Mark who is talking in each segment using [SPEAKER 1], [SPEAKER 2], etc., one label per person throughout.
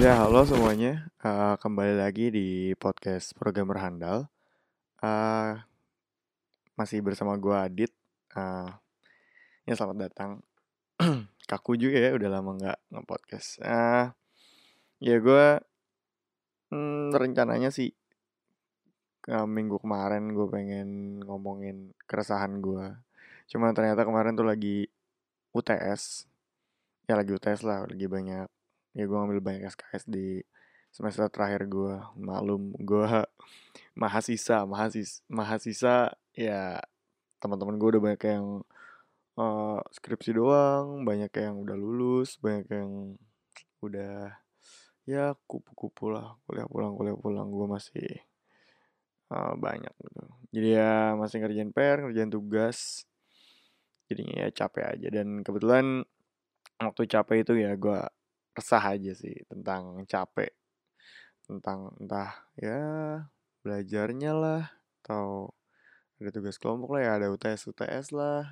[SPEAKER 1] Ya, halo semuanya. Eh, kembali lagi di podcast Programmer Handal. Eh, masih bersama gue Adit. Eh, ya selamat datang. Kaku juga ya, udah lama nggak nge-podcast. Eh, ya gue hmm, rencananya sih ke minggu kemarin gue pengen ngomongin keresahan gue. Cuma ternyata kemarin tuh lagi UTS. Ya lagi UTS lah, lagi banyak ya gue ngambil banyak SKS di semester terakhir gue malum gue mahasiswa mahasiswa mahasiswa ya teman-teman gue udah banyak yang uh, skripsi doang banyak yang udah lulus banyak yang udah ya kupu-kupu lah kuliah pulang kuliah pulang. Gue masih uh, banyak gitu. Jadi ya masih ngerjain PR ngerjain tugas. Jadinya ya capek aja. Dan kebetulan waktu capek itu ya gue resah aja sih tentang capek tentang entah ya belajarnya lah atau ada tugas kelompok lah ya ada UTS UTS lah.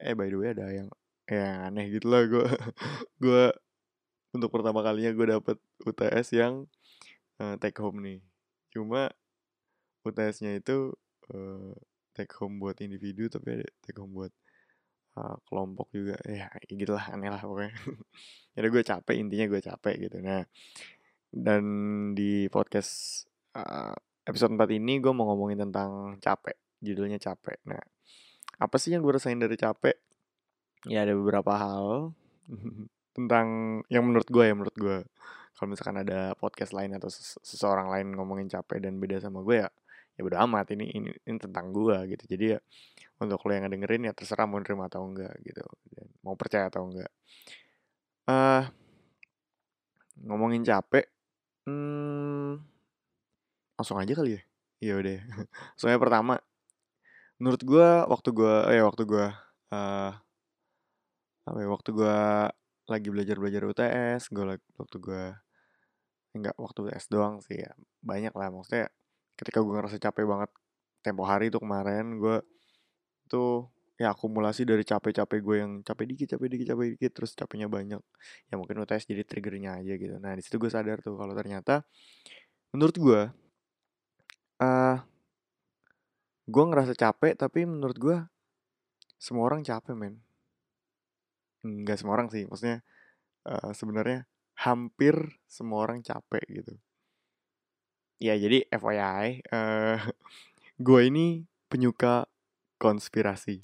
[SPEAKER 1] Eh, by the way ada yang yang aneh gitu lah gue gue untuk pertama kalinya gue dapet UTS yang uh, take home nih. Cuma UTS-nya itu uh, take home buat individu tapi ada take home buat uh, kelompok juga. Ya gitu lah aneh lah pokoknya. Jadi gue capek intinya gue capek gitu. Nah dan di podcast uh, episode 4 ini gue mau ngomongin tentang capek judulnya capek. Nah apa sih yang gue rasain dari capek? Ya ada beberapa hal tentang yang menurut gue ya menurut gue. Kalau misalkan ada podcast lain atau seseorang lain ngomongin capek dan beda sama gue ya ya udah amat ini ini, ini tentang gue gitu. Jadi ya untuk lo yang dengerin ya terserah mau nerima atau enggak gitu. Mau percaya atau enggak. Uh, ngomongin capek hmm, langsung aja kali ya? Iya udah. Soalnya pertama menurut gue waktu gue eh waktu gue uh, apa ya, waktu gue lagi belajar belajar UTS gue waktu gue enggak waktu UTS doang sih ya banyak lah maksudnya ketika gue ngerasa capek banget tempo hari itu kemarin gue tuh ya akumulasi dari capek-capek gue yang capek dikit capek dikit capek dikit terus capeknya banyak ya mungkin UTS jadi triggernya aja gitu. Nah di situ gue sadar tuh kalau ternyata menurut gue uh, gue ngerasa capek tapi menurut gue semua orang capek men. Nggak semua orang sih maksudnya uh, sebenarnya hampir semua orang capek gitu ya jadi FYI uh, gue ini penyuka konspirasi.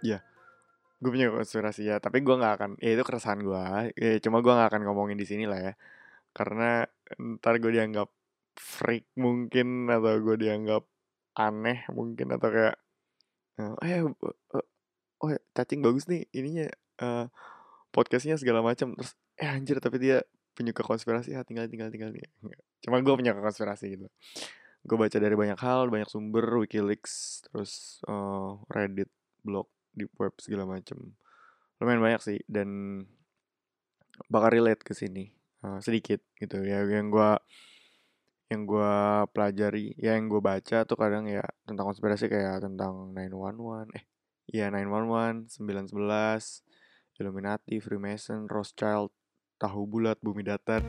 [SPEAKER 1] Ya, gue punya konspirasi ya, tapi gue nggak akan, ya itu keresahan gue, ya, cuma gue nggak akan ngomongin di sini lah ya, karena ntar gue dianggap freak mungkin atau gue dianggap aneh mungkin atau kayak, eh, uh, oh cacing bagus nih ininya uh, podcastnya segala macam terus eh anjir tapi dia penyuka konspirasi ya tinggal tinggal tinggal nih. Cuma gue punya konspirasi gitu. Gue baca dari banyak hal banyak sumber wikileaks terus uh, reddit blog di web segala macem. Lumayan banyak sih dan bakal relate ke sini uh, sedikit gitu ya. Yang gue yang gue pelajari ya yang gue baca tuh kadang ya tentang konspirasi kayak tentang 911 eh iya 911 911 Illuminati Freemason Rothschild tahu bulat bumi datar.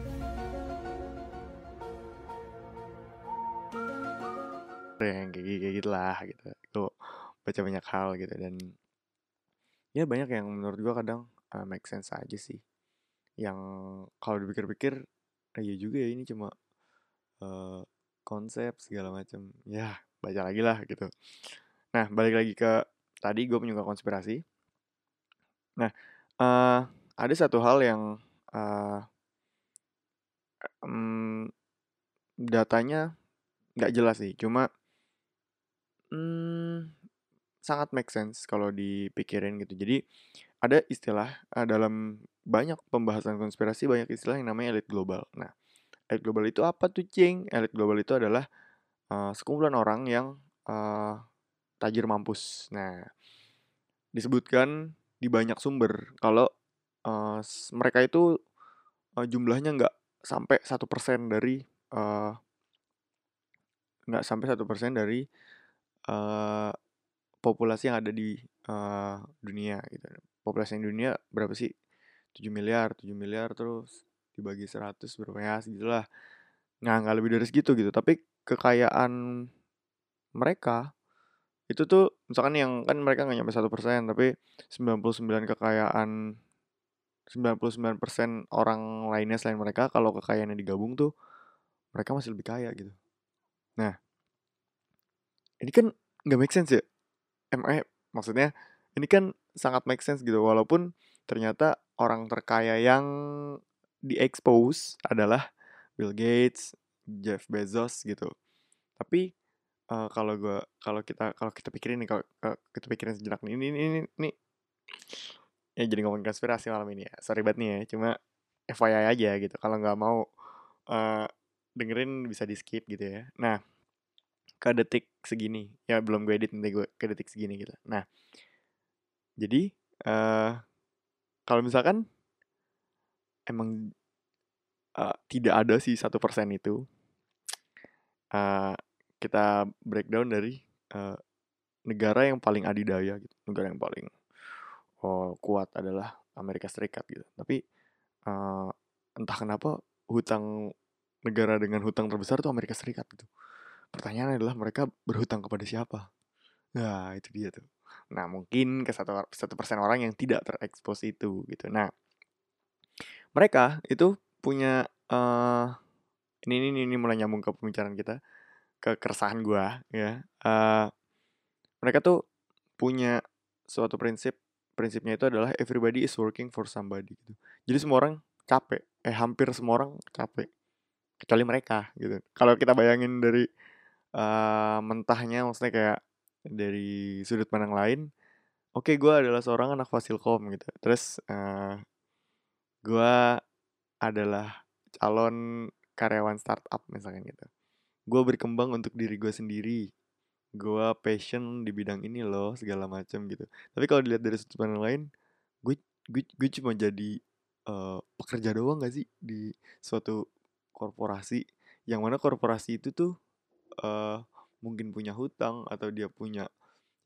[SPEAKER 1] Yang kayak, kayak gitu lah gitu. Gue baca banyak hal gitu dan ya banyak yang menurut gue kadang uh, make sense aja sih. Yang kalau dipikir-pikir ya juga ya ini cuma uh, konsep segala macam ya baca lagi lah gitu. Nah balik lagi ke tadi gue penyuka konspirasi. Nah uh, ada satu hal yang uh, um, datanya nggak jelas sih cuma um, sangat make sense kalau dipikirin gitu. Jadi ada istilah uh, dalam banyak pembahasan konspirasi banyak istilah yang namanya elit global. Nah elit global itu apa tuh cing? Elit global itu adalah uh, sekumpulan orang yang uh, tajir mampus. Nah disebutkan di banyak sumber kalau uh, mereka itu uh, jumlahnya nggak sampai satu persen dari nggak uh, sampai satu persen dari uh, populasi yang ada di uh, dunia gitu. Populasi dunia berapa sih? 7 miliar, 7 miliar terus dibagi 100 berapa ya segitulah. Nggak, nggak lebih dari segitu gitu. Tapi kekayaan mereka itu tuh misalkan yang kan mereka nggak nyampe satu persen tapi 99 kekayaan 99% orang lainnya selain mereka kalau kekayaannya digabung tuh mereka masih lebih kaya gitu. Nah, ini kan nggak make sense ya. ME maksudnya ini kan sangat make sense gitu walaupun ternyata orang terkaya yang diekspos adalah Bill Gates, Jeff Bezos gitu. Tapi uh, kalau gua kalau kita kalau kita pikirin nih kalau uh, kita pikirin sejenak nih ini ini ini, ini ya jadi ngomongin konspirasi malam ini ya. Sorry banget nih ya, cuma FYI aja gitu. Kalau nggak mau uh, dengerin bisa di skip gitu ya. Nah, ke detik segini ya belum gue edit nanti gue ke detik segini gitu. Nah, jadi uh, kalau misalkan emang uh, tidak ada sih satu persen itu, uh, kita breakdown dari uh, negara yang paling adidaya gitu, negara yang paling oh, kuat adalah Amerika Serikat gitu. Tapi uh, entah kenapa hutang negara dengan hutang terbesar itu Amerika Serikat gitu. Pertanyaannya adalah mereka berhutang kepada siapa? Nah itu dia tuh. Nah mungkin ke satu satu persen orang yang tidak terekspos itu gitu. Nah mereka itu punya uh, ini, ini ini mulai nyambung ke pembicaraan kita ke keresahan gue ya. Uh, mereka tuh punya suatu prinsip prinsipnya itu adalah everybody is working for somebody gitu. Jadi semua orang capek, eh hampir semua orang capek. Kecuali mereka gitu. Kalau kita bayangin dari uh, mentahnya maksudnya kayak dari sudut pandang lain, oke okay, gue adalah seorang anak fasilkom gitu. Terus uh, gue adalah calon karyawan startup misalnya gitu. Gue berkembang untuk diri gue sendiri. Gue passion di bidang ini loh segala macam gitu. Tapi kalau dilihat dari sudut pandang lain gue gue cuma jadi uh, pekerja doang gak sih di suatu korporasi? Yang mana korporasi itu tuh uh, mungkin punya hutang atau dia punya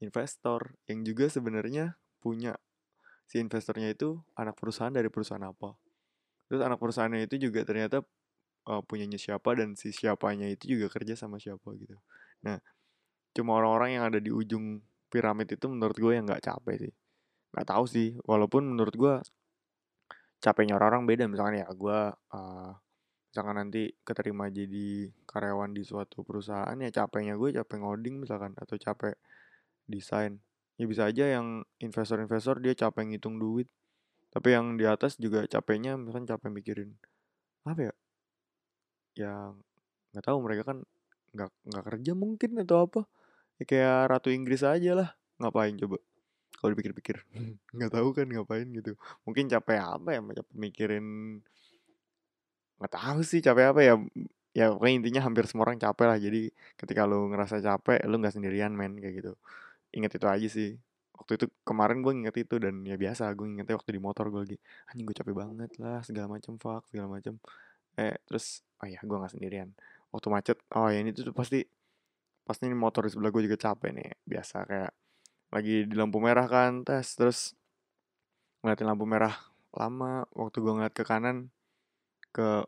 [SPEAKER 1] investor. Yang juga sebenarnya punya si investornya itu anak perusahaan dari perusahaan apa. Terus anak perusahaannya itu juga ternyata uh, punyanya siapa dan si siapanya itu juga kerja sama siapa gitu. Nah cuma orang-orang yang ada di ujung piramid itu menurut gue yang nggak capek sih. Nggak tahu sih walaupun menurut gue capeknya orang-orang beda. Misalnya ya gue uh, misalkan nanti keterima jadi karyawan di suatu perusahaan ya capeknya gue capek ngoding misalkan atau capek desain. Ya bisa aja yang investor-investor dia capek ngitung duit tapi yang di atas juga capeknya misalkan capek mikirin apa ya yang nggak tahu mereka kan nggak nggak kerja mungkin atau apa. Ya kayak ratu Inggris aja lah ngapain coba? Kalau dipikir-pikir nggak tahu kan ngapain gitu. Mungkin capek apa ya capek mikirin nggak tahu sih capek apa ya. Ya pokoknya intinya hampir semua orang capek lah. Jadi ketika lu ngerasa capek lu nggak sendirian men kayak gitu. Inget itu aja sih. Waktu itu kemarin gue inget itu dan ya biasa gue ingetnya waktu di motor gue lagi anjing gue capek banget lah segala macam fuck segala macam eh terus oh ya gue nggak sendirian. Waktu macet oh ya ini tuh pasti pasti ini motor di sebelah gue juga capek nih. Biasa kayak lagi di lampu merah kan tes terus ngeliatin lampu merah lama waktu gue ngeliat ke kanan ke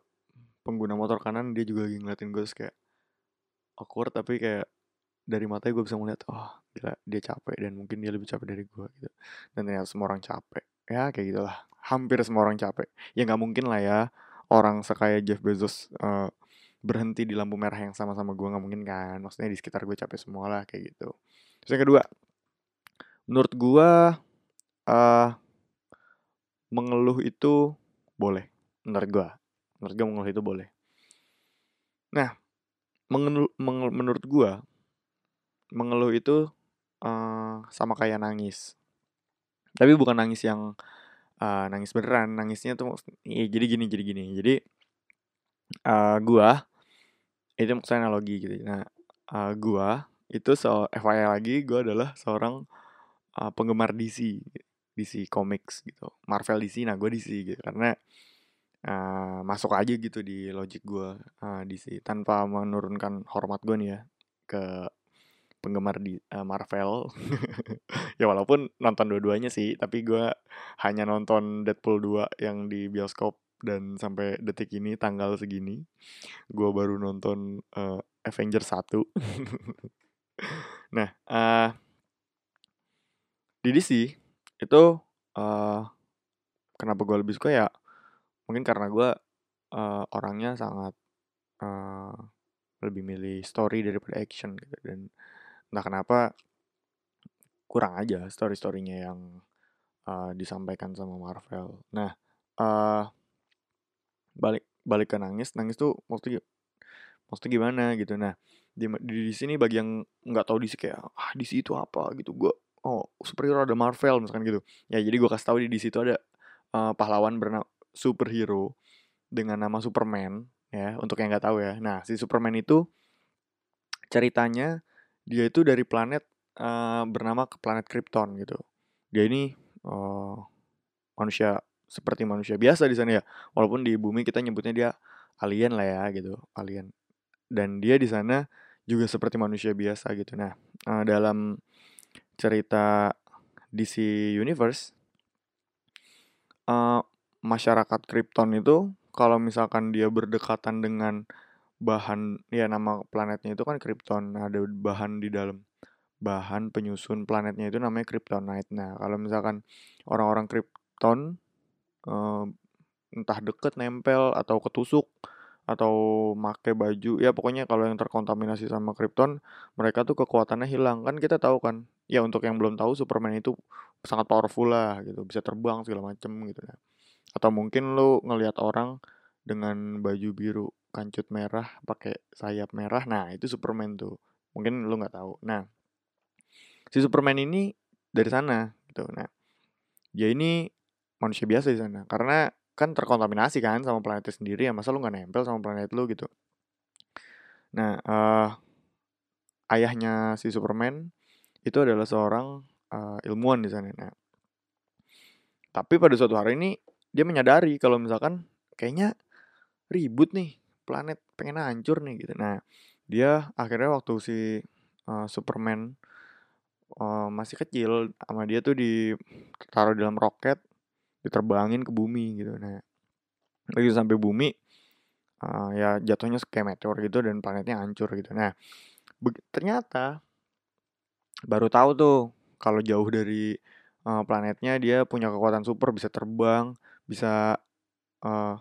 [SPEAKER 1] pengguna motor kanan dia juga lagi ngeliatin gue kayak awkward tapi kayak dari matanya gue bisa ngeliat oh gila dia capek dan mungkin dia lebih capek dari gue gitu. Dan ternyata semua orang capek. Ya kayak gitulah. Hampir semua orang capek. Ya nggak mungkin lah ya orang sekaya Jeff Bezos uh, berhenti di lampu merah yang sama-sama gue nggak mungkin kan. Maksudnya di sekitar gue capek semua lah kayak gitu. Terus yang kedua menurut gue uh, mengeluh itu boleh menurut gue menurut gue mengeluh itu boleh. Nah mengeluh, mengeluh, menurut gue mengeluh itu uh, sama kayak nangis. Tapi bukan nangis yang uh, nangis beneran nangisnya tuh ya, jadi gini jadi gini jadi uh, gua itu maksudnya analogi gitu. Nah, uh, gua itu so FYI lagi gua adalah seorang uh, penggemar DC, DC Comics gitu. Marvel DC, nah gua DC gitu karena uh, masuk aja gitu di logic gua uh, DC tanpa menurunkan hormat gua nih ya ke penggemar di uh, Marvel. ya walaupun nonton dua-duanya sih, tapi gue hanya nonton Deadpool 2 yang di bioskop dan sampai detik ini tanggal segini gue baru nonton uh, Avengers 1. nah, uh, di DC itu uh, kenapa gue lebih suka ya mungkin karena gue uh, orangnya sangat uh, lebih milih story daripada action gitu dan entah kenapa kurang aja story storynya yang uh, disampaikan sama Marvel. Nah, uh, balik balik ke nangis, nangis tuh maksudnya maksudnya gimana gitu. Nah, di di, di sini bagi yang nggak tahu di sini kayak ah di situ apa gitu, gue oh superhero ada Marvel misalkan gitu. Ya jadi gue kasih tahu di di situ ada uh, pahlawan bernama superhero dengan nama Superman ya untuk yang nggak tahu ya. Nah si Superman itu ceritanya dia itu dari planet uh, bernama ke planet Krypton gitu. Dia ini uh, manusia seperti manusia biasa di sana ya. Walaupun di bumi kita nyebutnya dia alien lah ya gitu, alien. Dan dia di sana juga seperti manusia biasa gitu. Nah, uh, dalam cerita DC Universe uh, masyarakat Krypton itu kalau misalkan dia berdekatan dengan bahan ya nama planetnya itu kan Krypton. Nah, ada bahan di dalam bahan penyusun planetnya itu namanya Kryptonite. Nah, kalau misalkan orang-orang Krypton uh, entah deket nempel atau ketusuk atau make baju ya pokoknya kalau yang terkontaminasi sama Krypton mereka tuh kekuatannya hilang kan kita tahu kan ya untuk yang belum tahu Superman itu sangat powerful lah gitu bisa terbang segala macem gitu ya atau mungkin lu ngelihat orang dengan baju biru kancut merah pakai sayap merah. Nah itu Superman tuh. Mungkin lu nggak tahu. Nah si Superman ini dari sana gitu. Nah dia ini manusia biasa di sana. Karena kan terkontaminasi kan sama planetnya sendiri ya. Masa lu nggak nempel sama planet lu gitu? Nah uh, ayahnya si Superman itu adalah seorang uh, ilmuwan di sana. Nah tapi pada suatu hari ini dia menyadari kalau misalkan kayaknya ribut nih planet pengen hancur nih gitu. Nah, dia akhirnya waktu si uh, Superman uh, masih kecil sama dia tuh ditaruh dalam roket, diterbangin ke bumi gitu. Nah, lagi sampai bumi uh, ya jatuhnya kayak meteor gitu dan planetnya hancur gitu. Nah, ternyata baru tahu tuh kalau jauh dari uh, planetnya dia punya kekuatan super bisa terbang, bisa uh,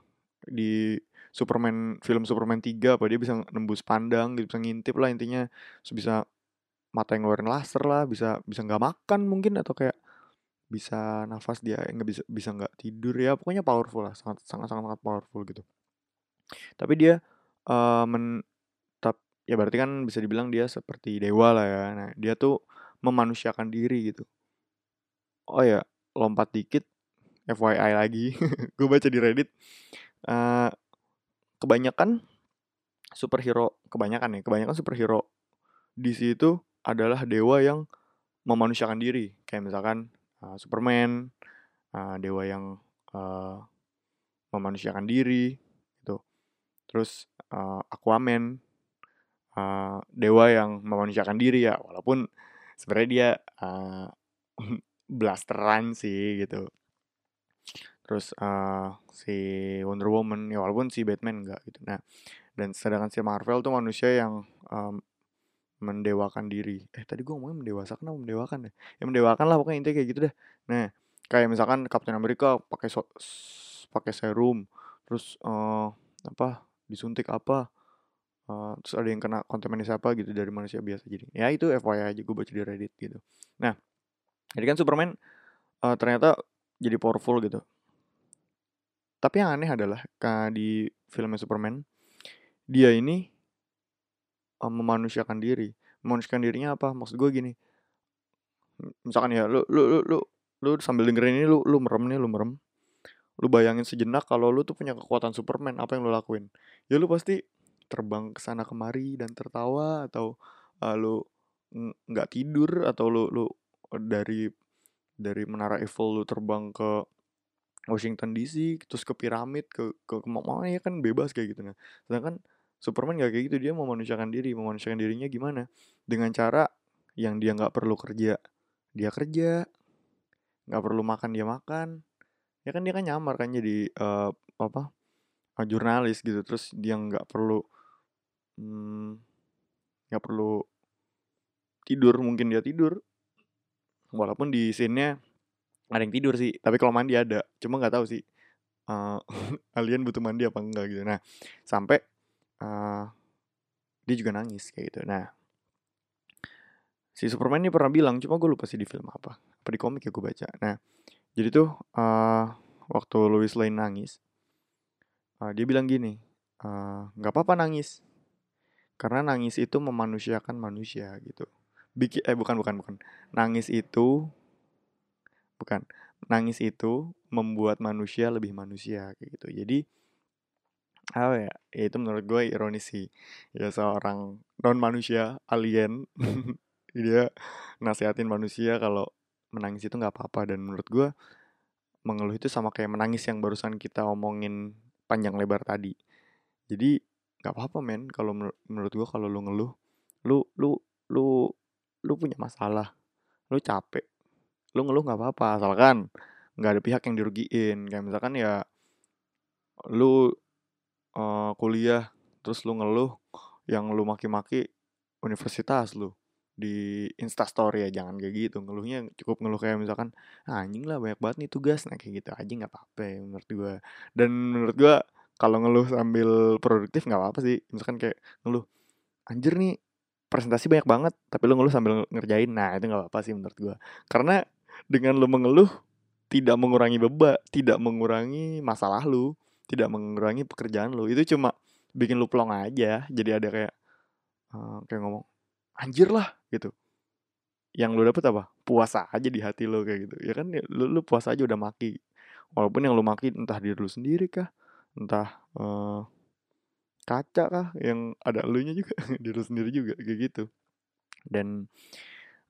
[SPEAKER 1] di Superman film Superman 3 apa dia bisa nembus pandang gitu bisa ngintip lah intinya. Bisa mata yang ngeluarin laser lah bisa bisa nggak makan mungkin atau kayak bisa nafas dia nggak bisa bisa nggak tidur ya pokoknya powerful lah sangat sangat sangat, sangat powerful gitu. Tapi dia uh, men tap, ya berarti kan bisa dibilang dia seperti dewa lah ya. Nah dia tuh memanusiakan diri gitu. Oh ya lompat dikit FYI lagi. Gue baca di Reddit uh, kebanyakan superhero kebanyakan ya kebanyakan superhero di situ adalah dewa yang memanusiakan diri. Kayak misalkan uh, Superman uh, dewa yang uh, memanusiakan diri gitu. Terus uh, Aquaman uh, dewa yang memanusiakan diri ya walaupun sebenarnya dia uh, blasteran sih gitu terus uh, si Wonder Woman ya walaupun si Batman enggak gitu. Nah dan sedangkan si Marvel tuh manusia yang um, mendewakan diri. Eh tadi gue ngomongnya mendewasakan atau mendewakan deh ya mendewakan lah pokoknya intinya kayak gitu deh nah kayak misalkan Captain America pakai so pakai serum terus uh, apa disuntik apa uh, terus ada yang kena kontaminasi apa gitu dari manusia biasa jadi. Ya itu FYI aja gue baca di Reddit gitu. Nah jadi kan Superman uh, ternyata jadi powerful gitu tapi yang aneh adalah di filmnya Superman, dia ini um, memanusiakan diri. Memanusiakan dirinya apa? Maksud gue gini. Misalkan ya, lu lu lu lu, lu sambil dengerin ini lu lu merem nih, lu merem. Lu bayangin sejenak kalau lu tuh punya kekuatan Superman, apa yang lu lakuin? Ya lu pasti terbang ke sana kemari dan tertawa atau uh, lu nggak tidur atau lu lu dari dari menara Eiffel lu terbang ke Washington DC terus ke piramid ke ke, ke mana ya kan bebas kayak gitu nah. Sedangkan Superman gak kayak gitu dia memanusiakan diri. Memanusiakan dirinya gimana? Dengan cara yang dia nggak perlu kerja dia kerja. Nggak perlu makan dia makan. Ya kan dia kan nyamar kan jadi uh, apa uh, jurnalis gitu. Terus dia nggak perlu hmm, nggak hmm, perlu tidur. Mungkin dia tidur. Walaupun di scene-nya ada yang tidur sih tapi kalau mandi ada. Cuma nggak tahu sih uh, alien butuh mandi apa enggak gitu. Nah sampai uh, dia juga nangis kayak gitu. Nah si Superman ini pernah bilang cuma gue lupa sih di film apa apa di komik ya gue baca. Nah jadi tuh uh, waktu Louis Lane nangis uh, dia bilang gini nggak uh, apa-apa nangis karena nangis itu memanusiakan manusia gitu. Bikin eh bukan bukan bukan. Nangis itu bukan nangis itu membuat manusia lebih manusia kayak gitu. Jadi apa ya, ya itu menurut gue ironis sih. Ya seorang non manusia alien dia nasihatin manusia kalau menangis itu nggak apa-apa. Dan menurut gue mengeluh itu sama kayak menangis yang barusan kita omongin panjang lebar tadi. Jadi nggak apa-apa men. Kalau menurut gue kalau lu ngeluh lu lu lu lu punya masalah. Lu capek lu ngeluh nggak apa-apa asalkan nggak ada pihak yang dirugiin. Kayak misalkan ya lu uh, kuliah terus lu ngeluh yang lu maki-maki universitas lu di instastory ya jangan kayak gitu. Ngeluhnya cukup ngeluh kayak misalkan ah, anjing lah banyak banget nih tugas. Nah kayak gitu aja nggak apa-apa ya menurut gua. Dan menurut gua kalau ngeluh sambil produktif nggak apa-apa sih. Misalkan kayak ngeluh anjir nih presentasi banyak banget tapi lu ngeluh sambil ngerjain. Nah itu nggak apa-apa sih menurut gue karena dengan lu mengeluh tidak mengurangi beban tidak mengurangi masalah lu tidak mengurangi pekerjaan lu. Itu cuma bikin lu plong aja. Jadi ada kayak uh, kayak ngomong anjir lah gitu. Yang lu dapet apa? Puasa aja di hati lu kayak gitu. Ya kan lu, lu puasa aja udah maki. Walaupun yang lu maki entah diri lu sendiri kah entah uh, kaca kah yang ada elunya juga diri sendiri juga kayak gitu. Dan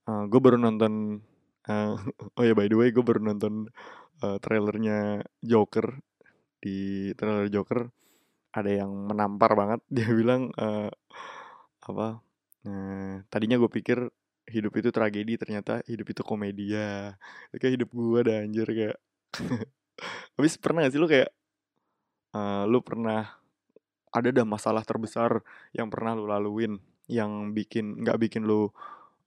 [SPEAKER 1] uh, eh, gue baru nonton uh, oh ya by the way gue baru nonton uh, trailernya Joker. Di trailer Joker ada yang menampar banget. Dia bilang uh, apa uh, tadinya gue pikir hidup itu tragedi ternyata hidup itu komedia. Kayak hidup gue ada anjir kayak habis pernah gak sih lu kayak uh, lu pernah ada dah masalah terbesar yang pernah lu laluin yang bikin nggak bikin lu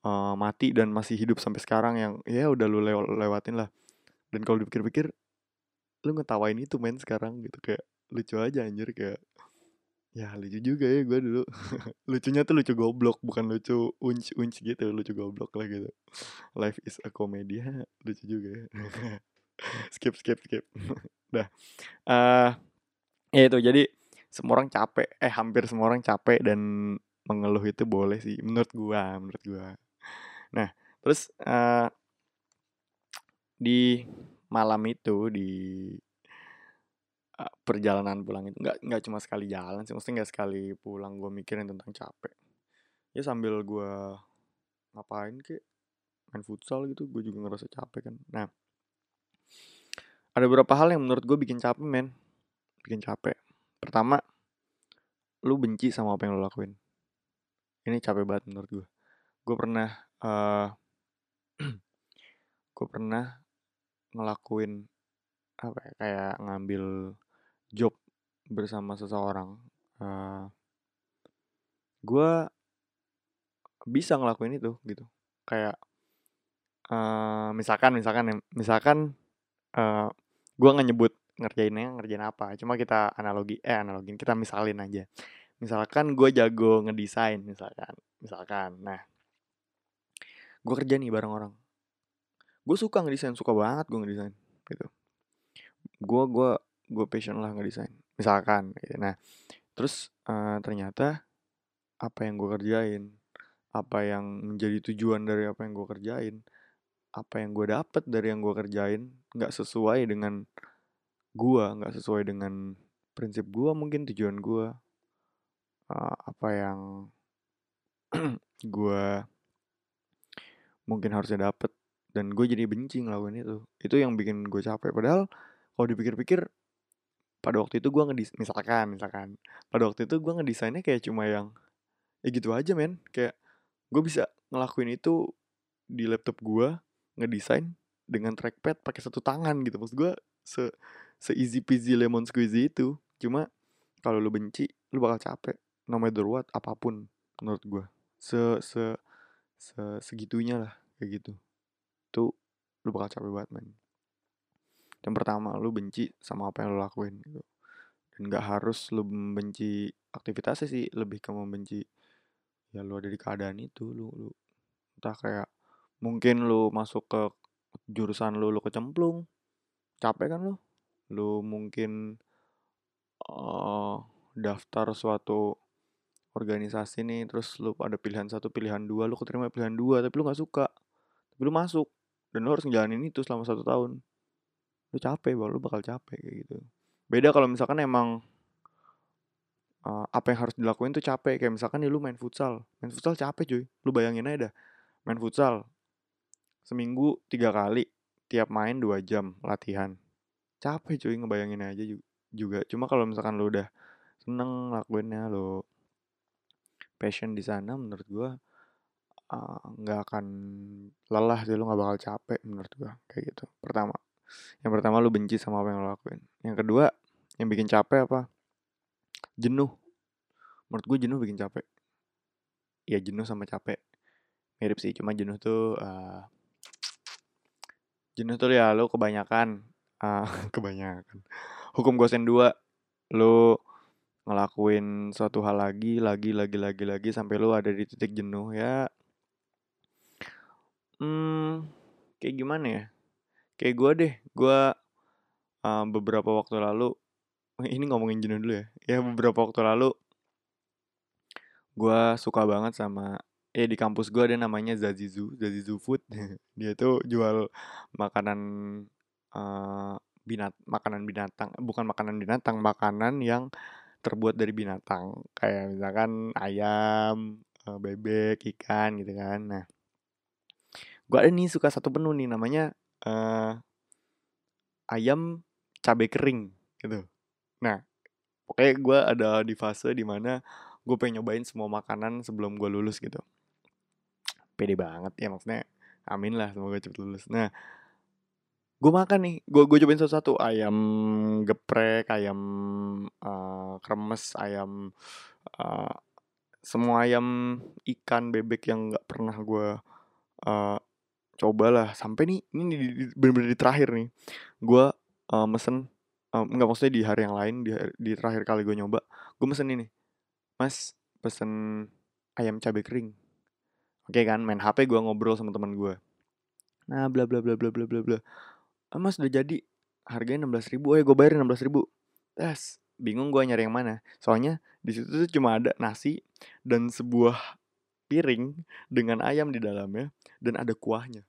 [SPEAKER 1] uh, mati dan masih hidup sampai sekarang yang ya udah lu lew lewatin lah. Dan kalau dipikir-pikir lu ngetawain itu main sekarang gitu. Kayak lucu aja anjir kayak ya lucu juga ya gue dulu. Lucunya tuh lucu goblok bukan lucu unc unc gitu lucu goblok lah gitu. Life is a comedy lucu juga ya. Skip skip skip. Dah. Uh, ya itu jadi semua orang capek eh hampir semua orang capek dan mengeluh itu boleh sih menurut gua menurut gua nah terus uh, di malam itu di uh, perjalanan pulang itu nggak nggak cuma sekali jalan sih mesti nggak sekali pulang gua mikirin tentang capek. Ya sambil gua ngapain kek main futsal gitu gue juga ngerasa capek kan. Nah ada beberapa hal yang menurut gue bikin capek men. Bikin capek. Pertama lu benci sama apa yang lu lakuin. Ini capek banget menurut gue gue pernah uh, eh, gue pernah ngelakuin apa ya, kayak ngambil job bersama seseorang. Uh, eh, gue bisa ngelakuin itu gitu. Kayak uh, misalkan misalkan misalkan uh, gue nggak nyebut ngerjainnya ngerjain apa cuma kita analogi eh analogin kita misalin aja. Misalkan gue jago ngedesain misalkan misalkan. Nah gue kerja nih bareng orang. Gue suka ngedesain suka banget gue ngedesain gitu. Gue gue gue passion lah ngedesain misalkan gitu. nah terus uh, ternyata apa yang gue kerjain apa yang menjadi tujuan dari apa yang gue kerjain apa yang gue dapet dari yang gue kerjain nggak sesuai dengan gua nggak sesuai dengan prinsip gua mungkin tujuan gua. Uh, apa yang gua mungkin harusnya dapet. Dan gue jadi benci ngelakuin itu. Itu yang bikin gue capek. Padahal kalau dipikir-pikir pada waktu itu gue ngedis misalkan misalkan. Pada waktu itu gue ngedesainnya kayak cuma yang ya gitu aja men. Kayak gue bisa ngelakuin itu di laptop gue ngedesain dengan trackpad pakai satu tangan gitu. Maksud gue se se easy peasy lemon squeezy itu. Cuma kalau lu benci lu bakal capek. No matter what apa pun menurut gue. Se se se segitunya lah kayak gitu. Tuh lu bakal capek banget man yang pertama lu benci sama apa yang lu lakuin gitu. Dan nggak harus lu membenci aktivitasnya sih lebih ke membenci ya lu ada di keadaan itu lu lu entah kayak mungkin lu masuk ke jurusan lu lu kecemplung capek kan lu? Lu mungkin uh, daftar suatu organisasi nih terus lu ada pilihan satu pilihan dua lu keterima pilihan dua tapi lu nggak suka tapi lu masuk. Dan lu harus ngejalanin itu selama satu tahun. Lu capek bahwa lu bakal capek kayak gitu. Beda kalau misalkan emang uh, apa yang harus dilakuin tuh capek. Kayak misalkan nih lu main futsal. Main futsal capek cuy. Lu bayangin aja dah. Main futsal seminggu tiga kali tiap main dua jam latihan. Capek cuy ngebayangin aja juga. Cuma kalau misalkan lu udah seneng lakuinnya lu passion di sana menurut gua nggak uh, akan lelah sih lu nggak bakal capek menurut gua kayak gitu pertama. Yang pertama lu benci sama apa yang lu lakuin. Yang kedua yang bikin capek apa? Jenuh. Menurut gue jenuh bikin capek. Ya jenuh sama capek. Mirip sih cuma jenuh tuh uh, jenuh tuh ya lu kebanyakan uh, kebanyakan. Hukum gosen dua lu ngelakuin suatu hal lagi lagi lagi lagi lagi sampai lu ada di titik jenuh ya hmm kayak gimana ya? Kayak gue deh gue uh, beberapa waktu lalu ini ngomongin jenuh dulu ya. Ya beberapa waktu lalu gue suka banget sama eh di kampus gue ada namanya Zazizu Zazizu Food. Dia tuh jual makanan uh, binat makanan binatang bukan makanan binatang makanan yang terbuat dari binatang. Kayak misalkan ayam bebek ikan gitu kan. Nah gue ada nih suka satu menu nih namanya uh, ayam cabai kering gitu. Nah pokoknya gue ada di fase di mana gue pengen nyobain semua makanan sebelum gue lulus gitu. Pede banget ya maksudnya amin lah semoga cepet lulus. Nah gue makan nih gue gue cobain satu-satu ayam geprek ayam uh, kremes ayam uh, semua ayam ikan bebek yang nggak pernah gue uh, coba lah sampai nih ini bener-bener di terakhir nih. Gue uh, mesen um, nggak maksudnya di hari yang lain di, di terakhir kali gue nyoba gue mesen ini. Mas pesen ayam cabai kering. Oke kan main hp gue ngobrol sama teman gue nah bla bla bla bla bla bla bla. Ah, mas udah jadi. Harganya enam belas ribu. Eh gue bayarin enam belas ribu. Tes bingung gue nyari yang mana. Soalnya di situ tuh cuma ada nasi dan sebuah piring dengan ayam di dalamnya dan ada kuahnya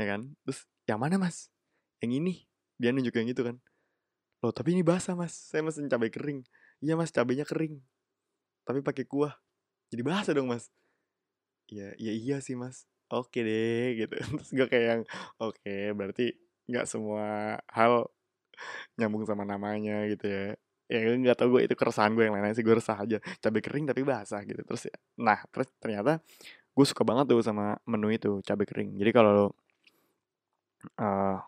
[SPEAKER 1] ya kan? Terus yang mana mas? Yang ini. Dia nunjuk yang itu kan. Loh tapi ini basah mas. Saya mesen cabai kering. Iya mas cabainya kering. Tapi pakai kuah. Jadi basah dong mas. Ya ya iya sih mas. Oke deh gitu. Terus gue kayak yang oke berarti nggak semua hal nyambung sama namanya gitu ya. Ya nggak tau gue itu keresahan gue yang lain sih. Gue resah aja. Cabai kering tapi basah gitu. Terus ya nah terus ternyata gue suka banget tuh sama menu itu cabai kering. Jadi kalau uh,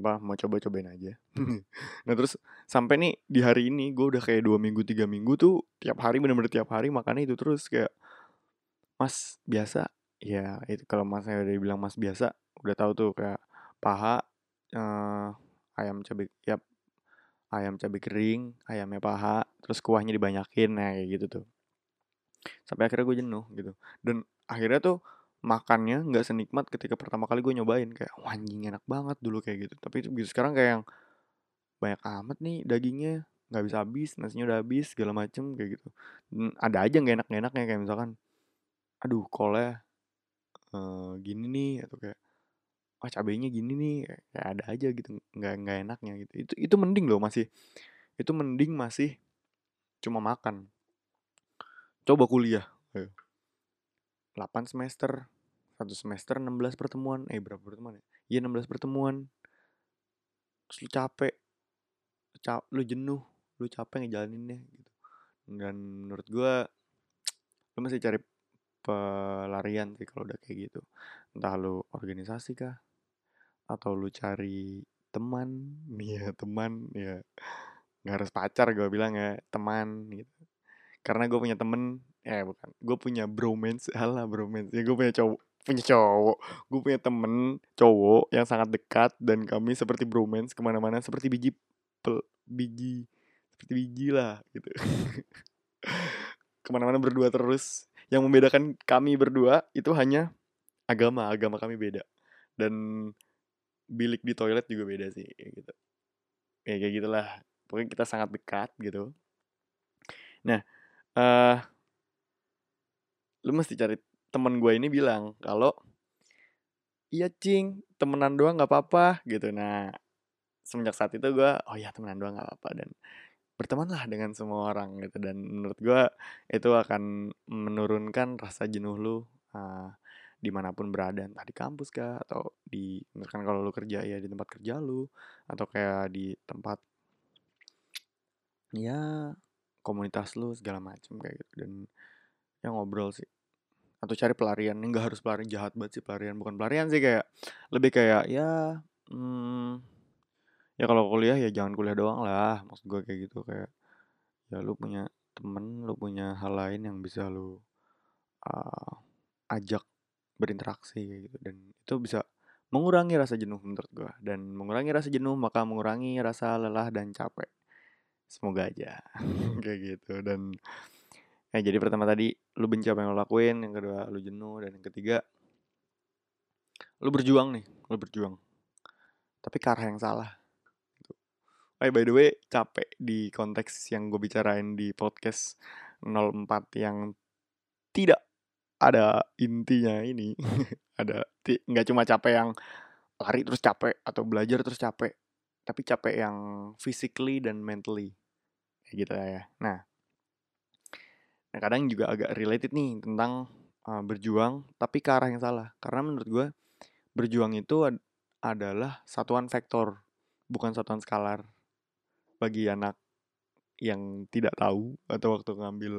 [SPEAKER 1] apa mau coba-cobain aja. Nah terus sampai nih di hari ini gue udah kayak dua minggu tiga minggu tuh tiap hari bener-bener tiap hari makannya itu terus kayak mas biasa? Ya itu kalau masnya udah bilang mas biasa udah tahu tuh kayak paha uh, ayam cabai ya ayam cabai kering ayamnya paha terus kuahnya dibanyakin nah kayak gitu tuh. Sampai akhirnya gue jenuh gitu. Dan akhirnya tuh makannya nggak senikmat ketika pertama kali gue nyobain. Kayak wah anjing enak banget dulu kayak gitu. Tapi gitu sekarang kayak yang banyak amat nih dagingnya nggak bisa habis nasinya udah habis segala macem kayak gitu. Dan ada aja nggak enak enaknya kayak misalkan aduh kolnya uh, gini nih atau kayak wah cabenya gini nih kayak ada aja gitu nggak nggak enaknya gitu. Itu itu mending loh masih itu mending masih cuma makan. Coba kuliah 8 semester satu semester 16 pertemuan. Eh berapa pertemuan ya? Iya 16 pertemuan. Terus lu capek. Cap lu jenuh. Lu capek ngejalaninnya gitu. Dan menurut gue lu masih cari pelarian sih kalau udah kayak gitu. Entah lu organisasi kah? Atau lu cari teman? Ya teman. Ya nggak harus pacar gue bilang ya. Teman gitu. Karena gue punya temen eh bukan. Gue punya bromance halah bromance ya gue punya cowok punya cowok gue punya temen cowok yang sangat dekat dan kami seperti bromance ke mana-mana seperti biji pel, biji seperti biji lah gitu. Ke mana-mana berdua terus. Yang membedakan kami berdua itu hanya agama. Agama kami beda. Dan bilik di toilet juga beda sih gitu. Ya kayak gitulah. Pokoknya kita sangat dekat gitu. Nah uh, lu mesti cari temen gue ini bilang kalau iya cing temenan doang nggak apa-apa gitu. Nah semenjak saat itu gue oh ya temenan doang nggak apa-apa dan bertemanlah dengan semua orang gitu. Dan menurut gue itu akan menurunkan rasa jenuh lu uh, di mana pun berada entah di kampus kah atau di misalkan kalau lu kerja ya di tempat kerja lu atau kayak di tempat ya komunitas lu segala macam kayak gitu. Dan yang ngobrol sih. Atau cari pelarian nggak harus pelarian jahat banget sih pelarian. Bukan pelarian sih kayak lebih kayak ya hmm, ya kalau kuliah ya jangan kuliah doang lah. Maksud gue kayak gitu kayak ya lu punya temen lu punya hal lain yang bisa lu uh, ajak berinteraksi kayak gitu. Dan itu bisa mengurangi rasa jenuh menurut gue dan mengurangi rasa jenuh maka mengurangi rasa lelah dan capek. Semoga aja kayak gitu. Dan ya jadi pertama tadi lu benci apa yang lo lakuin yang kedua lu jenuh dan yang ketiga lu berjuang nih lu berjuang. Tapi ke yang salah. Oh, by the way capek di konteks yang gue bicarain di podcast 04 yang tidak ada intinya ini. Ada nggak cuma capek yang lari terus capek atau belajar terus capek tapi capek yang physically dan mentally. Kayak gitu ya. Nah nah kadang juga agak related nih tentang uh, berjuang tapi ke arah yang salah karena menurut gue berjuang itu ad adalah satuan vektor bukan satuan skalar bagi anak yang tidak tahu atau waktu ngambil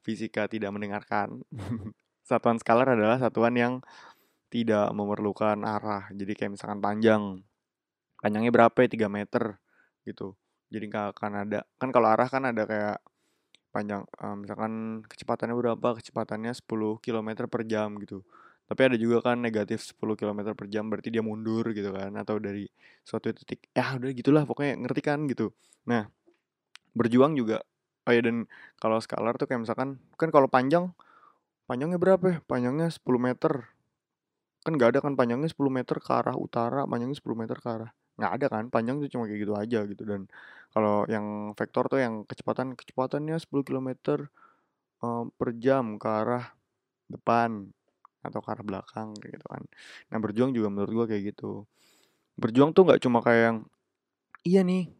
[SPEAKER 1] fisika tidak mendengarkan satuan skalar adalah satuan yang tidak memerlukan arah. Jadi kayak misalkan panjang. Panjangnya berapa ya? 3 meter gitu. Jadi nggak akan ada. Kan kalau arah kan ada kayak panjang um, misalkan kecepatannya berapa? Kecepatannya 10 km per jam gitu. Tapi ada juga kan negatif 10 km per jam berarti dia mundur gitu kan atau dari suatu titik. Ya udah gitulah pokoknya ngerti kan gitu. Nah, berjuang juga oh ya dan kalau skalar tuh kayak misalkan kan kalau panjang Panjangnya berapa ya? Panjangnya 10 meter. Kan nggak ada kan panjangnya 10 meter ke arah utara, panjangnya 10 meter ke arah. Nggak ada kan, panjang tuh cuma kayak gitu aja gitu. Dan kalau yang vektor tuh yang kecepatan, kecepatannya 10 km per jam ke arah depan atau ke arah belakang kayak gitu kan. Nah berjuang juga menurut gua kayak gitu. Berjuang tuh nggak cuma kayak yang, iya nih,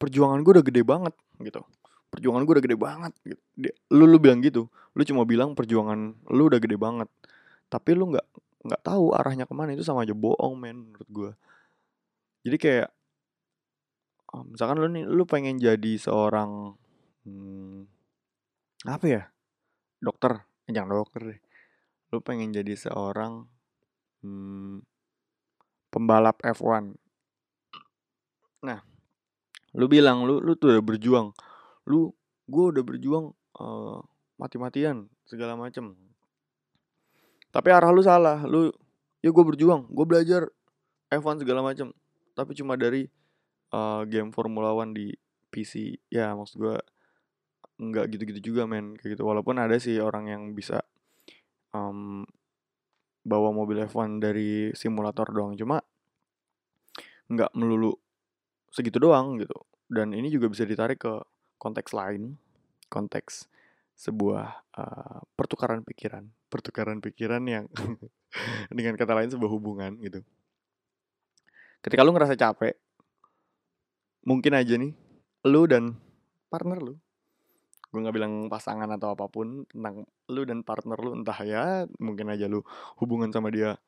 [SPEAKER 1] perjuangan gue udah gede banget gitu perjuangan gue udah gede banget gitu. lu lu bilang gitu lu cuma bilang perjuangan lu udah gede banget tapi lu nggak nggak tahu arahnya ke mana itu sama aja bohong men menurut gue jadi kayak oh, misalkan lu nih lu pengen jadi seorang hmm, apa ya dokter eh, jangan dokter deh. Lu pengen jadi seorang hmm, pembalap F1 nah lu bilang lu lu tuh udah berjuang. Lu gue udah berjuang uh, mati-matian segala macem. Tapi arah lu salah. Lu ya gue berjuang. Gue belajar F1 segala macem tapi cuma dari uh, game Formula One di PC ya maksud gue nggak gitu-gitu juga men kayak gitu. Walaupun ada sih orang yang bisa um, bawa mobil F1 dari simulator doang. Cuma nggak melulu segitu doang gitu. Dan ini juga bisa ditarik ke konteks lain, konteks sebuah uh, pertukaran pikiran, pertukaran pikiran yang dengan kata lain sebuah hubungan gitu. Ketika lu ngerasa capek, mungkin aja nih, lu dan partner lu, gue nggak bilang pasangan atau apa pun tentang lu dan partner lu entah ya mungkin aja lu hubungan sama dia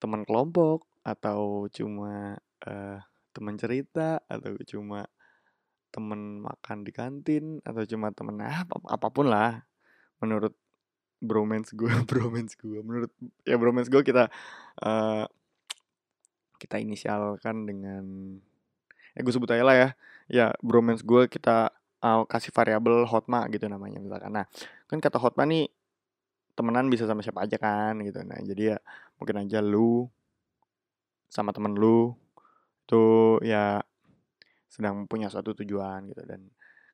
[SPEAKER 1] teman kelompok atau cuma uh, teman cerita atau cuma temen makan di kantin atau cuma temen apa apa pun lah. Menurut bromance gue bromance gue menurut ya bromance gue kita uh, kita inisialkan dengan ya gue sebut aja lah ya ya bromance gue kita uh, kasih variabel hotma gitu namanya misalkan. Nah kan kata hotma nih temenan bisa sama siapa aja kan gitu. Nah jadi ya mungkin aja lu sama temen lu tuh ya sedang punya suatu tujuan gitu. Dan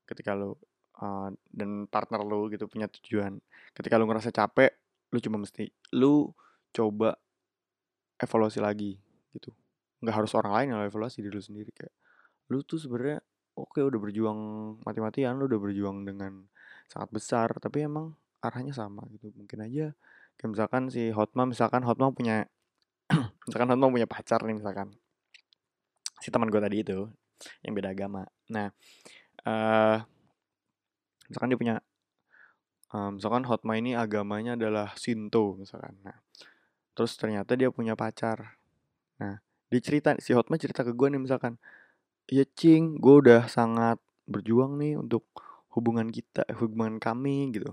[SPEAKER 1] ketika lu uh, dan partner lu gitu punya tujuan ketika lu ngerasa capek lu cuma mesti lu coba evaluasi lagi gitu. Nggak harus orang lain yang evaluasi diri lu sendiri kayak lu tuh sebenarnya oke okay, udah berjuang mati-matian lu udah berjuang dengan sangat besar tapi emang arahnya sama gitu. Mungkin aja kayak misalkan si Hotma misalkan Hotma punya misalkan Hotma punya pacar nih misalkan. Si teman gue tadi itu yang beda agama. Nah uh, misalkan dia punya um, misalkan Hotma ini agamanya adalah Shinto misalkan. Nah terus ternyata dia punya pacar nah dia cerita si Hotma cerita ke gue nih misalkan ya cing gue udah sangat berjuang nih untuk hubungan kita hubungan kami gitu.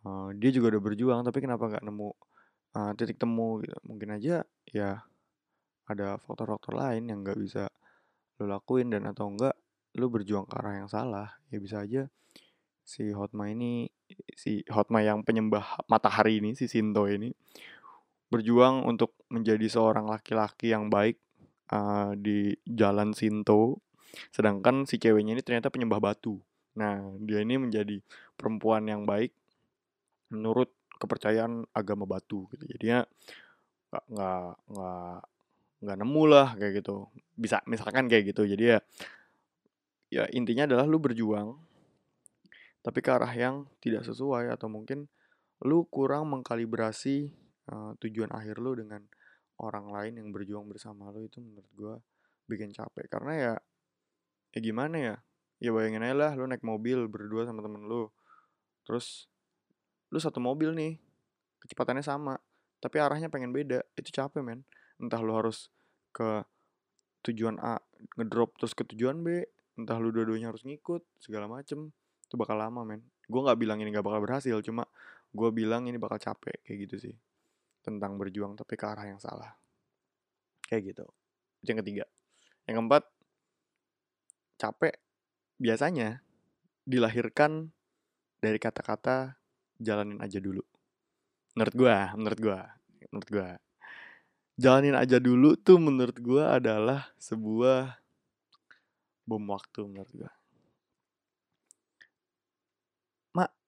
[SPEAKER 1] Uh, dia juga udah berjuang tapi kenapa nggak nemu uh, titik temu gitu. Mungkin aja ya ada faktor-faktor lain yang nggak bisa lo lakuin dan atau enggak lo berjuang ke arah yang salah. Ya bisa aja si Hotma ini si Hotma yang penyembah matahari ini si Sinto ini berjuang untuk menjadi seorang laki-laki yang baik uh, di jalan Sinto. Sedangkan si ceweknya ini ternyata penyembah batu. Nah dia ini menjadi perempuan yang baik menurut kepercayaan agama batu gitu. Jadinya nggak nggak nggak nggak nemu lah kayak gitu. Bisa misalkan kayak gitu. Jadi ya ya intinya adalah lu berjuang tapi ke arah yang tidak sesuai atau mungkin lu kurang mengkalibrasi uh, tujuan akhir lu dengan orang lain yang berjuang bersama lu itu menurut gua bikin capek. Karena ya ya gimana ya? Ya bayangin aja lah lu naik mobil berdua sama temen lu. Terus lu satu mobil nih kecepatannya sama tapi arahnya pengen beda. Itu capek men. Entah lu harus ke tujuan A ngedrop terus ke tujuan B entah lu dua-duanya harus ngikut segala macem itu bakal lama men. Gue nggak bilang ini gak bakal berhasil cuma gue bilang ini bakal capek kayak gitu sih tentang berjuang tapi ke arah yang salah. Kayak gitu. Itu yang ketiga. Yang keempat capek. Biasanya dilahirkan dari kata-kata jalanin aja dulu. Menurut gue menurut gue menurut gue jalanin aja dulu tuh menurut gue adalah sebuah bom waktu menurut gue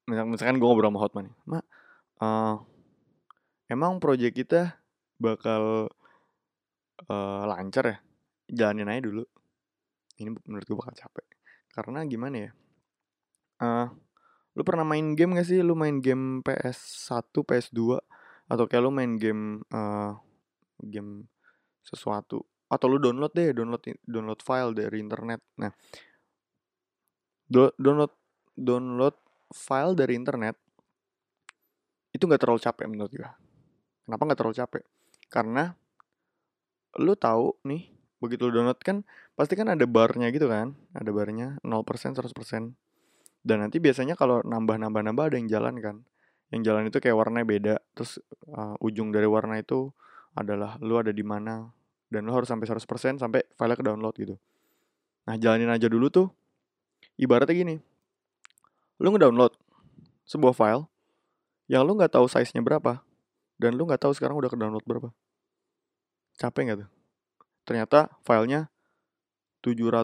[SPEAKER 1] misalkan gue ngobrol sama Hotman nih, Mak, uh, emang proyek kita bakal uh, lancar ya? Jalanin aja dulu. Ini menurut gue bakal capek. Karena gimana ya? Uh, lu pernah main game gak sih? Lu main game PS1, PS2 atau kayak lu main game uh, game sesuatu atau lu download deh, download download file dari internet. Nah, do, download download file dari internet itu nggak terlalu capek menurut gue. Kenapa nggak terlalu capek? Karena lu tahu nih, begitu lu download kan pasti kan ada barnya gitu kan, ada barnya 0%, 100%. Dan nanti biasanya kalau nambah-nambah-nambah ada yang jalan kan. Yang jalan itu kayak warnanya beda, terus uh, ujung dari warna itu adalah lu ada di mana dan lu harus sampai 100% sampai file ke download gitu. Nah, jalanin aja dulu tuh. Ibaratnya gini, lu ngedownload sebuah file yang lu nggak tahu size-nya berapa dan lu nggak tahu sekarang udah ke download berapa. Capek nggak tuh? Ternyata filenya 700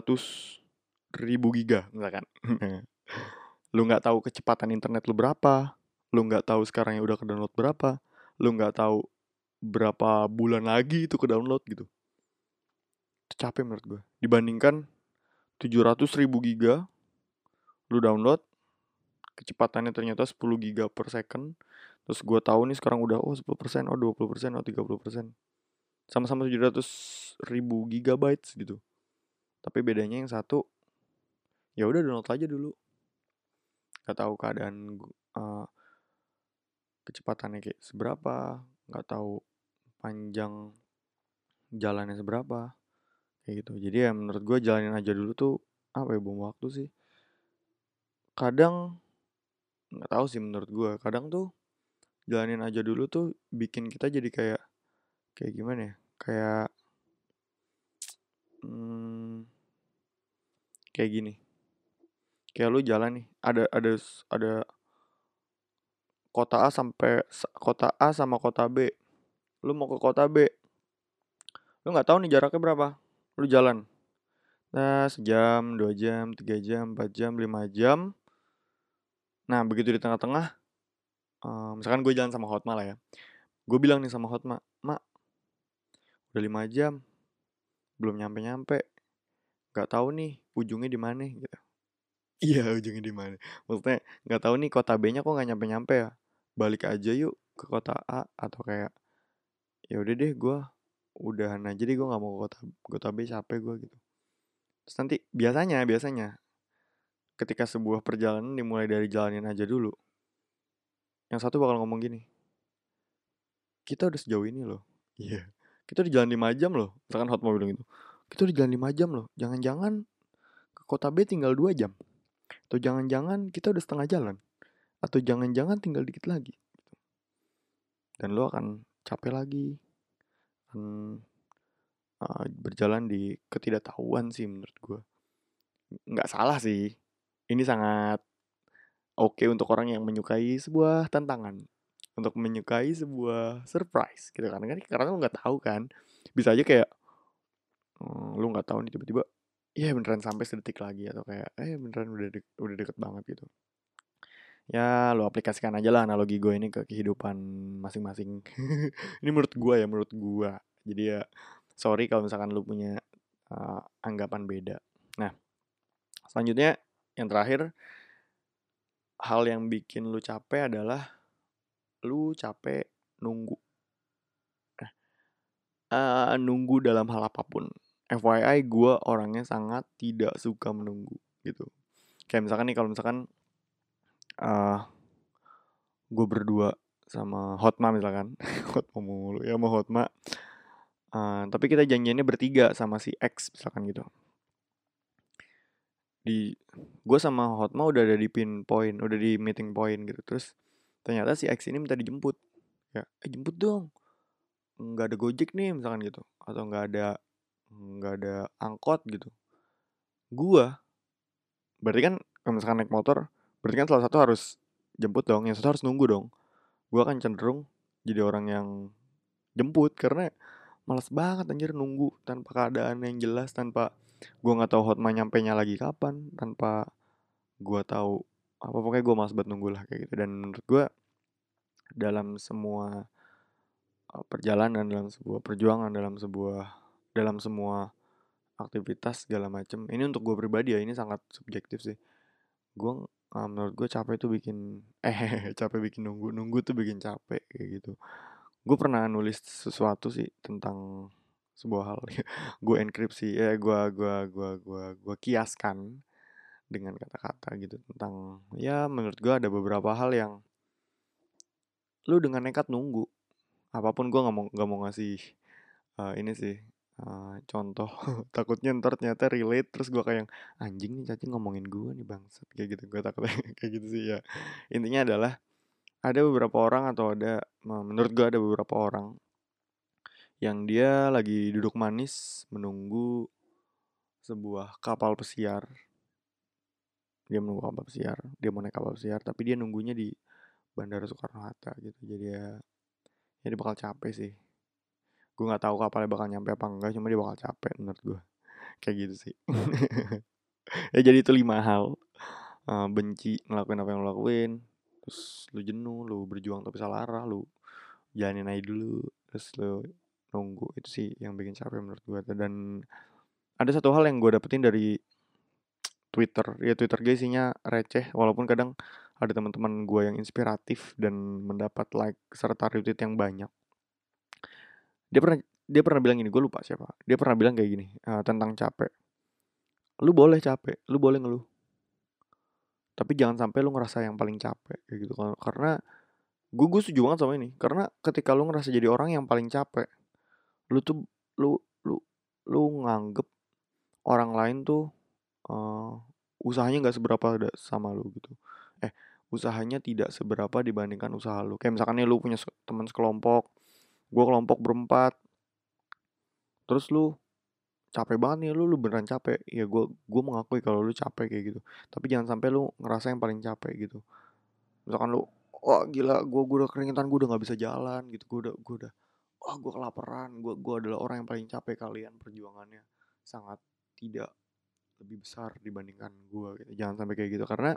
[SPEAKER 1] ribu giga misalkan. lu nggak tahu kecepatan internet lu berapa, lu nggak tahu sekarang yang udah ke download berapa, lu nggak tahu berapa bulan lagi itu ke download gitu. Itu capek menurut gue. Dibandingkan 700 ribu giga lu download kecepatannya ternyata 10 giga per second terus gue tahu nih sekarang udah oh 10% oh 20% oh 30% sama-sama 700 ribu gigabytes gitu. Tapi bedanya yang satu ya udah download aja dulu. Nggak tahu keadaan uh, kecepatannya kayak seberapa nggak tahu panjang jalannya seberapa kayak gitu. Jadi ya menurut gue jalanin aja dulu tuh apa ya bom waktu sih. Kadang nggak tahu sih menurut gue kadang tuh jalanin aja dulu tuh bikin kita jadi kayak kayak gimana ya kayak hmm, kayak gini. Kayak lu jalan nih ada ada ada kota A sampai kota A sama kota B. Lu mau ke kota B lu nggak tahu nih jaraknya berapa lu jalan. Nah sejam dua jam tiga jam empat jam lima jam. Nah begitu di tengah-tengah uh, misalkan gue jalan sama Hotma lah ya gue bilang nih sama Hotma mak udah lima jam belum nyampe nyampe nggak tahu nih ujungnya di mana gitu. Iya ujungnya di mana. Maksudnya nggak tahu nih kota B nya kok nggak nyampe nyampe ya balik aja yuk ke kota A atau kayak ya udah deh gue udahan aja deh gue nggak mau ke kota kota B capek gue gitu. Terus nanti biasanya biasanya ketika sebuah perjalanan dimulai dari jalanin aja dulu yang satu bakal ngomong gini kita udah sejauh ini loh. Iya. Yeah. kita udah jalan 5 jam loh. Misalkan hot bilang gitu. Kita udah jalan 5 jam loh. Jangan-jangan ke kota B tinggal 2 jam. Atau jangan-jangan kita udah setengah jalan. Atau jangan-jangan tinggal dikit lagi. Dan lo akan capek lagi. Akan uh, berjalan di ketidaktahuan sih menurut gue nggak salah sih. Ini sangat oke okay untuk orang yang menyukai sebuah tantangan untuk menyukai sebuah surprise gitu kan. Karena lo nggak tahu kan. Bisa aja kayak hmm, lu nggak tahu nih tiba-tiba iya beneran sampai sedetik lagi atau kayak eh beneran udah de udah deket banget gitu. Ya lo aplikasikan aja lah analogi gue ini ke kehidupan masing-masing. Ini menurut gue ya menurut gue. Jadi ya sorry kalau misalkan lu punya uh, anggapan beda. Nah selanjutnya yang terakhir hal yang bikin lu capek adalah lu capek nunggu. Nah, uh, nunggu dalam hal apa pun. FYI gue orangnya sangat tidak suka menunggu gitu. Kayak misalkan nih kalau misalkan uh, gue berdua sama Hotma misalkan Hotma mulu ya mau Hotma. Uh, tapi kita janjiannya bertiga sama si X misalkan gitu di gue sama Hotma udah ada di pin point udah di meeting point gitu. Terus ternyata si X ini minta dijemput. Ya eh, jemput dong. Nggak ada gojek nih misalkan gitu. Atau nggak ada nggak ada angkot gitu. Gua berarti kan kalau misalkan naik motor berarti kan salah satu harus jemput dong yang satu harus nunggu dong. Gue akan cenderung jadi orang yang jemput karena males banget anjir nunggu tanpa keadaan yang jelas tanpa gue nggak tahu hotma nyampe nya lagi kapan tanpa gue tahu apa pokoknya gue males banget nunggu lah kayak gitu. Dan menurut gue dalam semua uh, perjalanan dalam sebuah perjuangan dalam sebuah dalam semua aktivitas segala macem ini untuk gue pribadi ya ini sangat subjektif sih. Gue uh, menurut gue capek tuh bikin eh capek bikin nunggu nunggu tuh bikin capek kayak gitu. Gue pernah nulis sesuatu sih tentang sebuah hal gue enkripsi ya gue gue gue gue gue kiaskan dengan kata-kata gitu tentang ya menurut gue ada beberapa hal yang lu dengan nekat nunggu. Apa pun gue nggak mau nggak mau ngasih uh, ini sih uh, contoh. Takutnya ntar ternyata relate terus gue kayak anjing nih cacing ngomongin gue nih bangsat. Kayak gitu gue takut kayak gitu sih ya. Intinya adalah ada beberapa orang atau ada menurut gue ada beberapa orang yang dia lagi duduk manis menunggu sebuah kapal pesiar. Dia menunggu kapal pesiar dia mau naik kapal pesiar tapi dia nunggunya di bandara Soekarno Hatta gitu. Jadi ya ya dia bakal capek sih. Gue nggak tahu kapalnya bakal nyampe apa enggak cuma dia bakal capek menurut gue kayak gitu sih. Ya jadi itu lima hal. Uh, benci ngelakuin apa yang lo lakuin terus lu jenuh lu berjuang tapi salah arah lu jalanin aja dulu terus lu nunggu. Itu sih yang bikin capek menurut gue dan ada satu hal yang gue dapetin dari Twitter. Ya Twitter gue isinya receh. Walaupun kadang ada teman-teman gue yang inspiratif dan mendapat like serta retweet yang banyak. Dia pernah dia pernah bilang gini gue lupa siapa. Dia pernah bilang kayak gini uh, tentang capek. Lu boleh capek lu boleh ngeluh. Tapi jangan sampai lu ngerasa yang paling capek gitu. Karena gue gue setuju banget sama ini. Karena ketika lu ngerasa jadi orang yang paling capek lu tuh lu lu lu nganggep orang lain tuh uh, usahanya nggak seberapa sama lu gitu. Eh usahanya tidak seberapa dibandingkan usaha lu. Kayak misalkan nih lu punya teman sekelompok, gue kelompok berempat, terus lu capek banget nih lu lu beneran capek. Ya gue gue mengakui kalau lu capek kayak gitu. Tapi jangan sampai lu ngerasa yang paling capek gitu. Misalkan lu wah gila gue gue udah keringetan gue udah nggak bisa jalan gitu. Gue udah gue udah wah gue kelaparan gue gue adalah orang yang paling capek kalian perjuangannya. Sangat tidak lebih besar dibandingkan gue gitu. Jangan sampai kayak gitu karena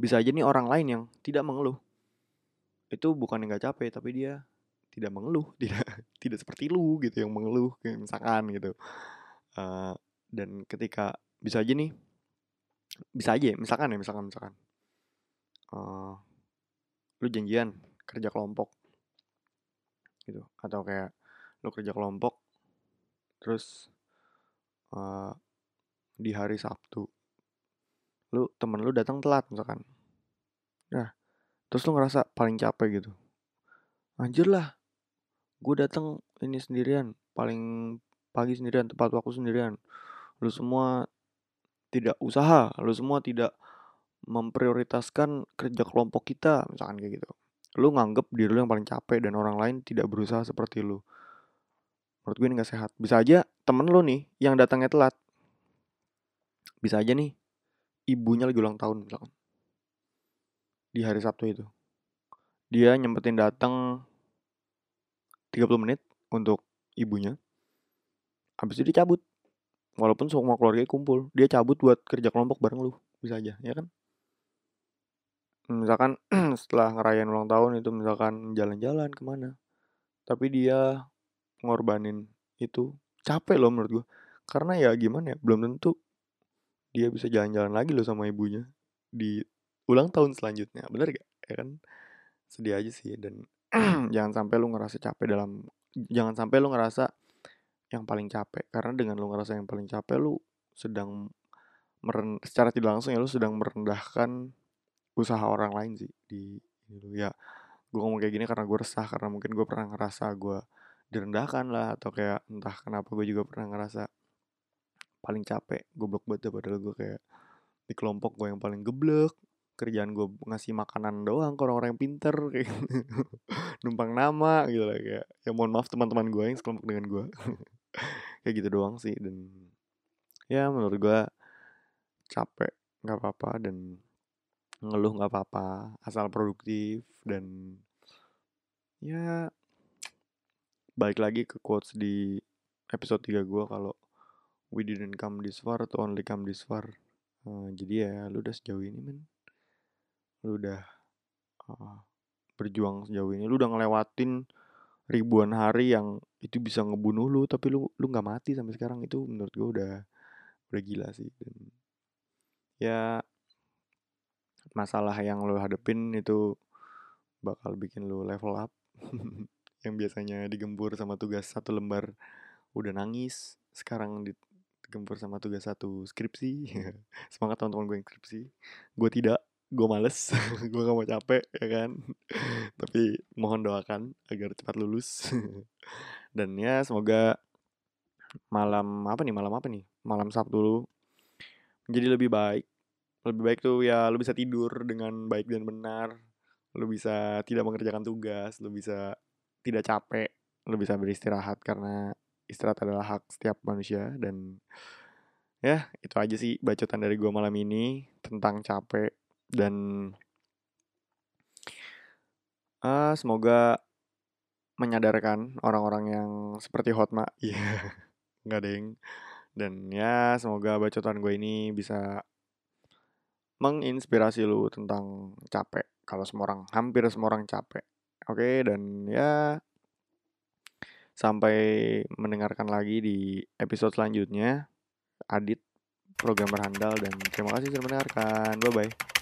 [SPEAKER 1] bisa aja nih orang lain yang tidak mengeluh. Itu bukan yang gak capek tapi dia tidak mengeluh tidak tidak seperti lu gitu yang mengeluh misalkan gitu. Uh, dan ketika bisa aja nih bisa aja misalkan ya misalkan misalkan. Uh, lu janjian kerja kelompok gitu. Atau kayak lu kerja kelompok terus uh, di hari Sabtu lu temen lu datang telat misalkan. Nah terus lu ngerasa paling capek gitu. Anjir lah gue datang ini sendirian paling pagi sendirian tepat waktu sendirian. Lu semua tidak usaha lu semua tidak memprioritaskan kerja kelompok kita misalkan kayak gitu lu nganggep diri lu yang paling capek dan orang lain tidak berusaha seperti lu menurut gue ini gak sehat bisa aja temen lu nih yang datangnya telat bisa aja nih ibunya lagi ulang tahun misalkan di hari Sabtu itu dia nyempetin datang 30 menit untuk ibunya. Habis itu dia cabut. Walaupun semua keluarga kumpul, dia cabut buat kerja kelompok bareng lu. Bisa aja, ya kan? Misalkan setelah ngerayain ulang tahun itu misalkan jalan-jalan ke mana. Tapi dia ngorbanin itu capek loh menurut gue. Karena ya gimana ya, belum tentu dia bisa jalan-jalan lagi loh sama ibunya di ulang tahun selanjutnya. Bener gak? Ya kan? Sedih aja sih dan jangan sampai lu ngerasa capek dalam jangan sampai lu ngerasa yang paling capek karena dengan lu ngerasa yang paling capek lu sedang meren secara tidak langsung ya lu sedang merendahkan usaha orang lain sih di gitu ya gue ngomong kayak gini karena gue resah karena mungkin gue pernah ngerasa gue direndahkan lah atau kayak entah kenapa gue juga pernah ngerasa paling capek goblok banget padahal gue kayak di kelompok gue yang paling geblek. Kerjaan gue ngasih makanan doang ke orang-orang yang pinter kayak gitu. numpang nama gitu lah kayak ya mohon maaf teman-teman gue yang sekelompok dengan gue kayak gitu doang sih dan ya menurut gue capek nggak apa-apa dan ngeluh nggak apa-apa asal produktif dan ya balik lagi ke quotes di episode 3 gue kalau we didn't come this far to only come this far. Uh, jadi ya lu udah sejauh ini men. Lu udah uh, berjuang sejauh ini. Lu udah ngelewatin ribuan hari yang itu bisa ngebunuh lu tapi lu lu nggak mati sampai sekarang. Itu menurut gue udah udah gila sih. Dan ya masalah yang lu hadepin itu bakal bikin lu level up. Yang biasanya digempur sama tugas satu lembar udah nangis sekarang digempur sama tugas satu skripsi. Semangat teman-teman gue yang skripsi. Gue tidak gue males gue gak mau capek ya kan? Tapi mohon doakan agar cepat lulus. Dan ya semoga malam apa nih malam apa nih? Malam Sabtu lu menjadi lebih baik lebih baik tuh ya lu bisa tidur dengan baik dan benar. Lu bisa tidak mengerjakan tugas lu bisa tidak capek lu bisa beristirahat karena istirahat adalah hak setiap manusia. Dan ya itu aja sih bacotan dari gue malam ini tentang capek dan uh, semoga menyadarkan orang-orang yang seperti Hotma. Iya nggak deng. Dan ya semoga bacotan gue ini bisa menginspirasi lu tentang capek kalau semua orang hampir semua orang capek oke? Okay, dan ya sampai mendengarkan lagi di episode selanjutnya Adit programmer handal dan terima kasih sudah mendengarkan. Bye bye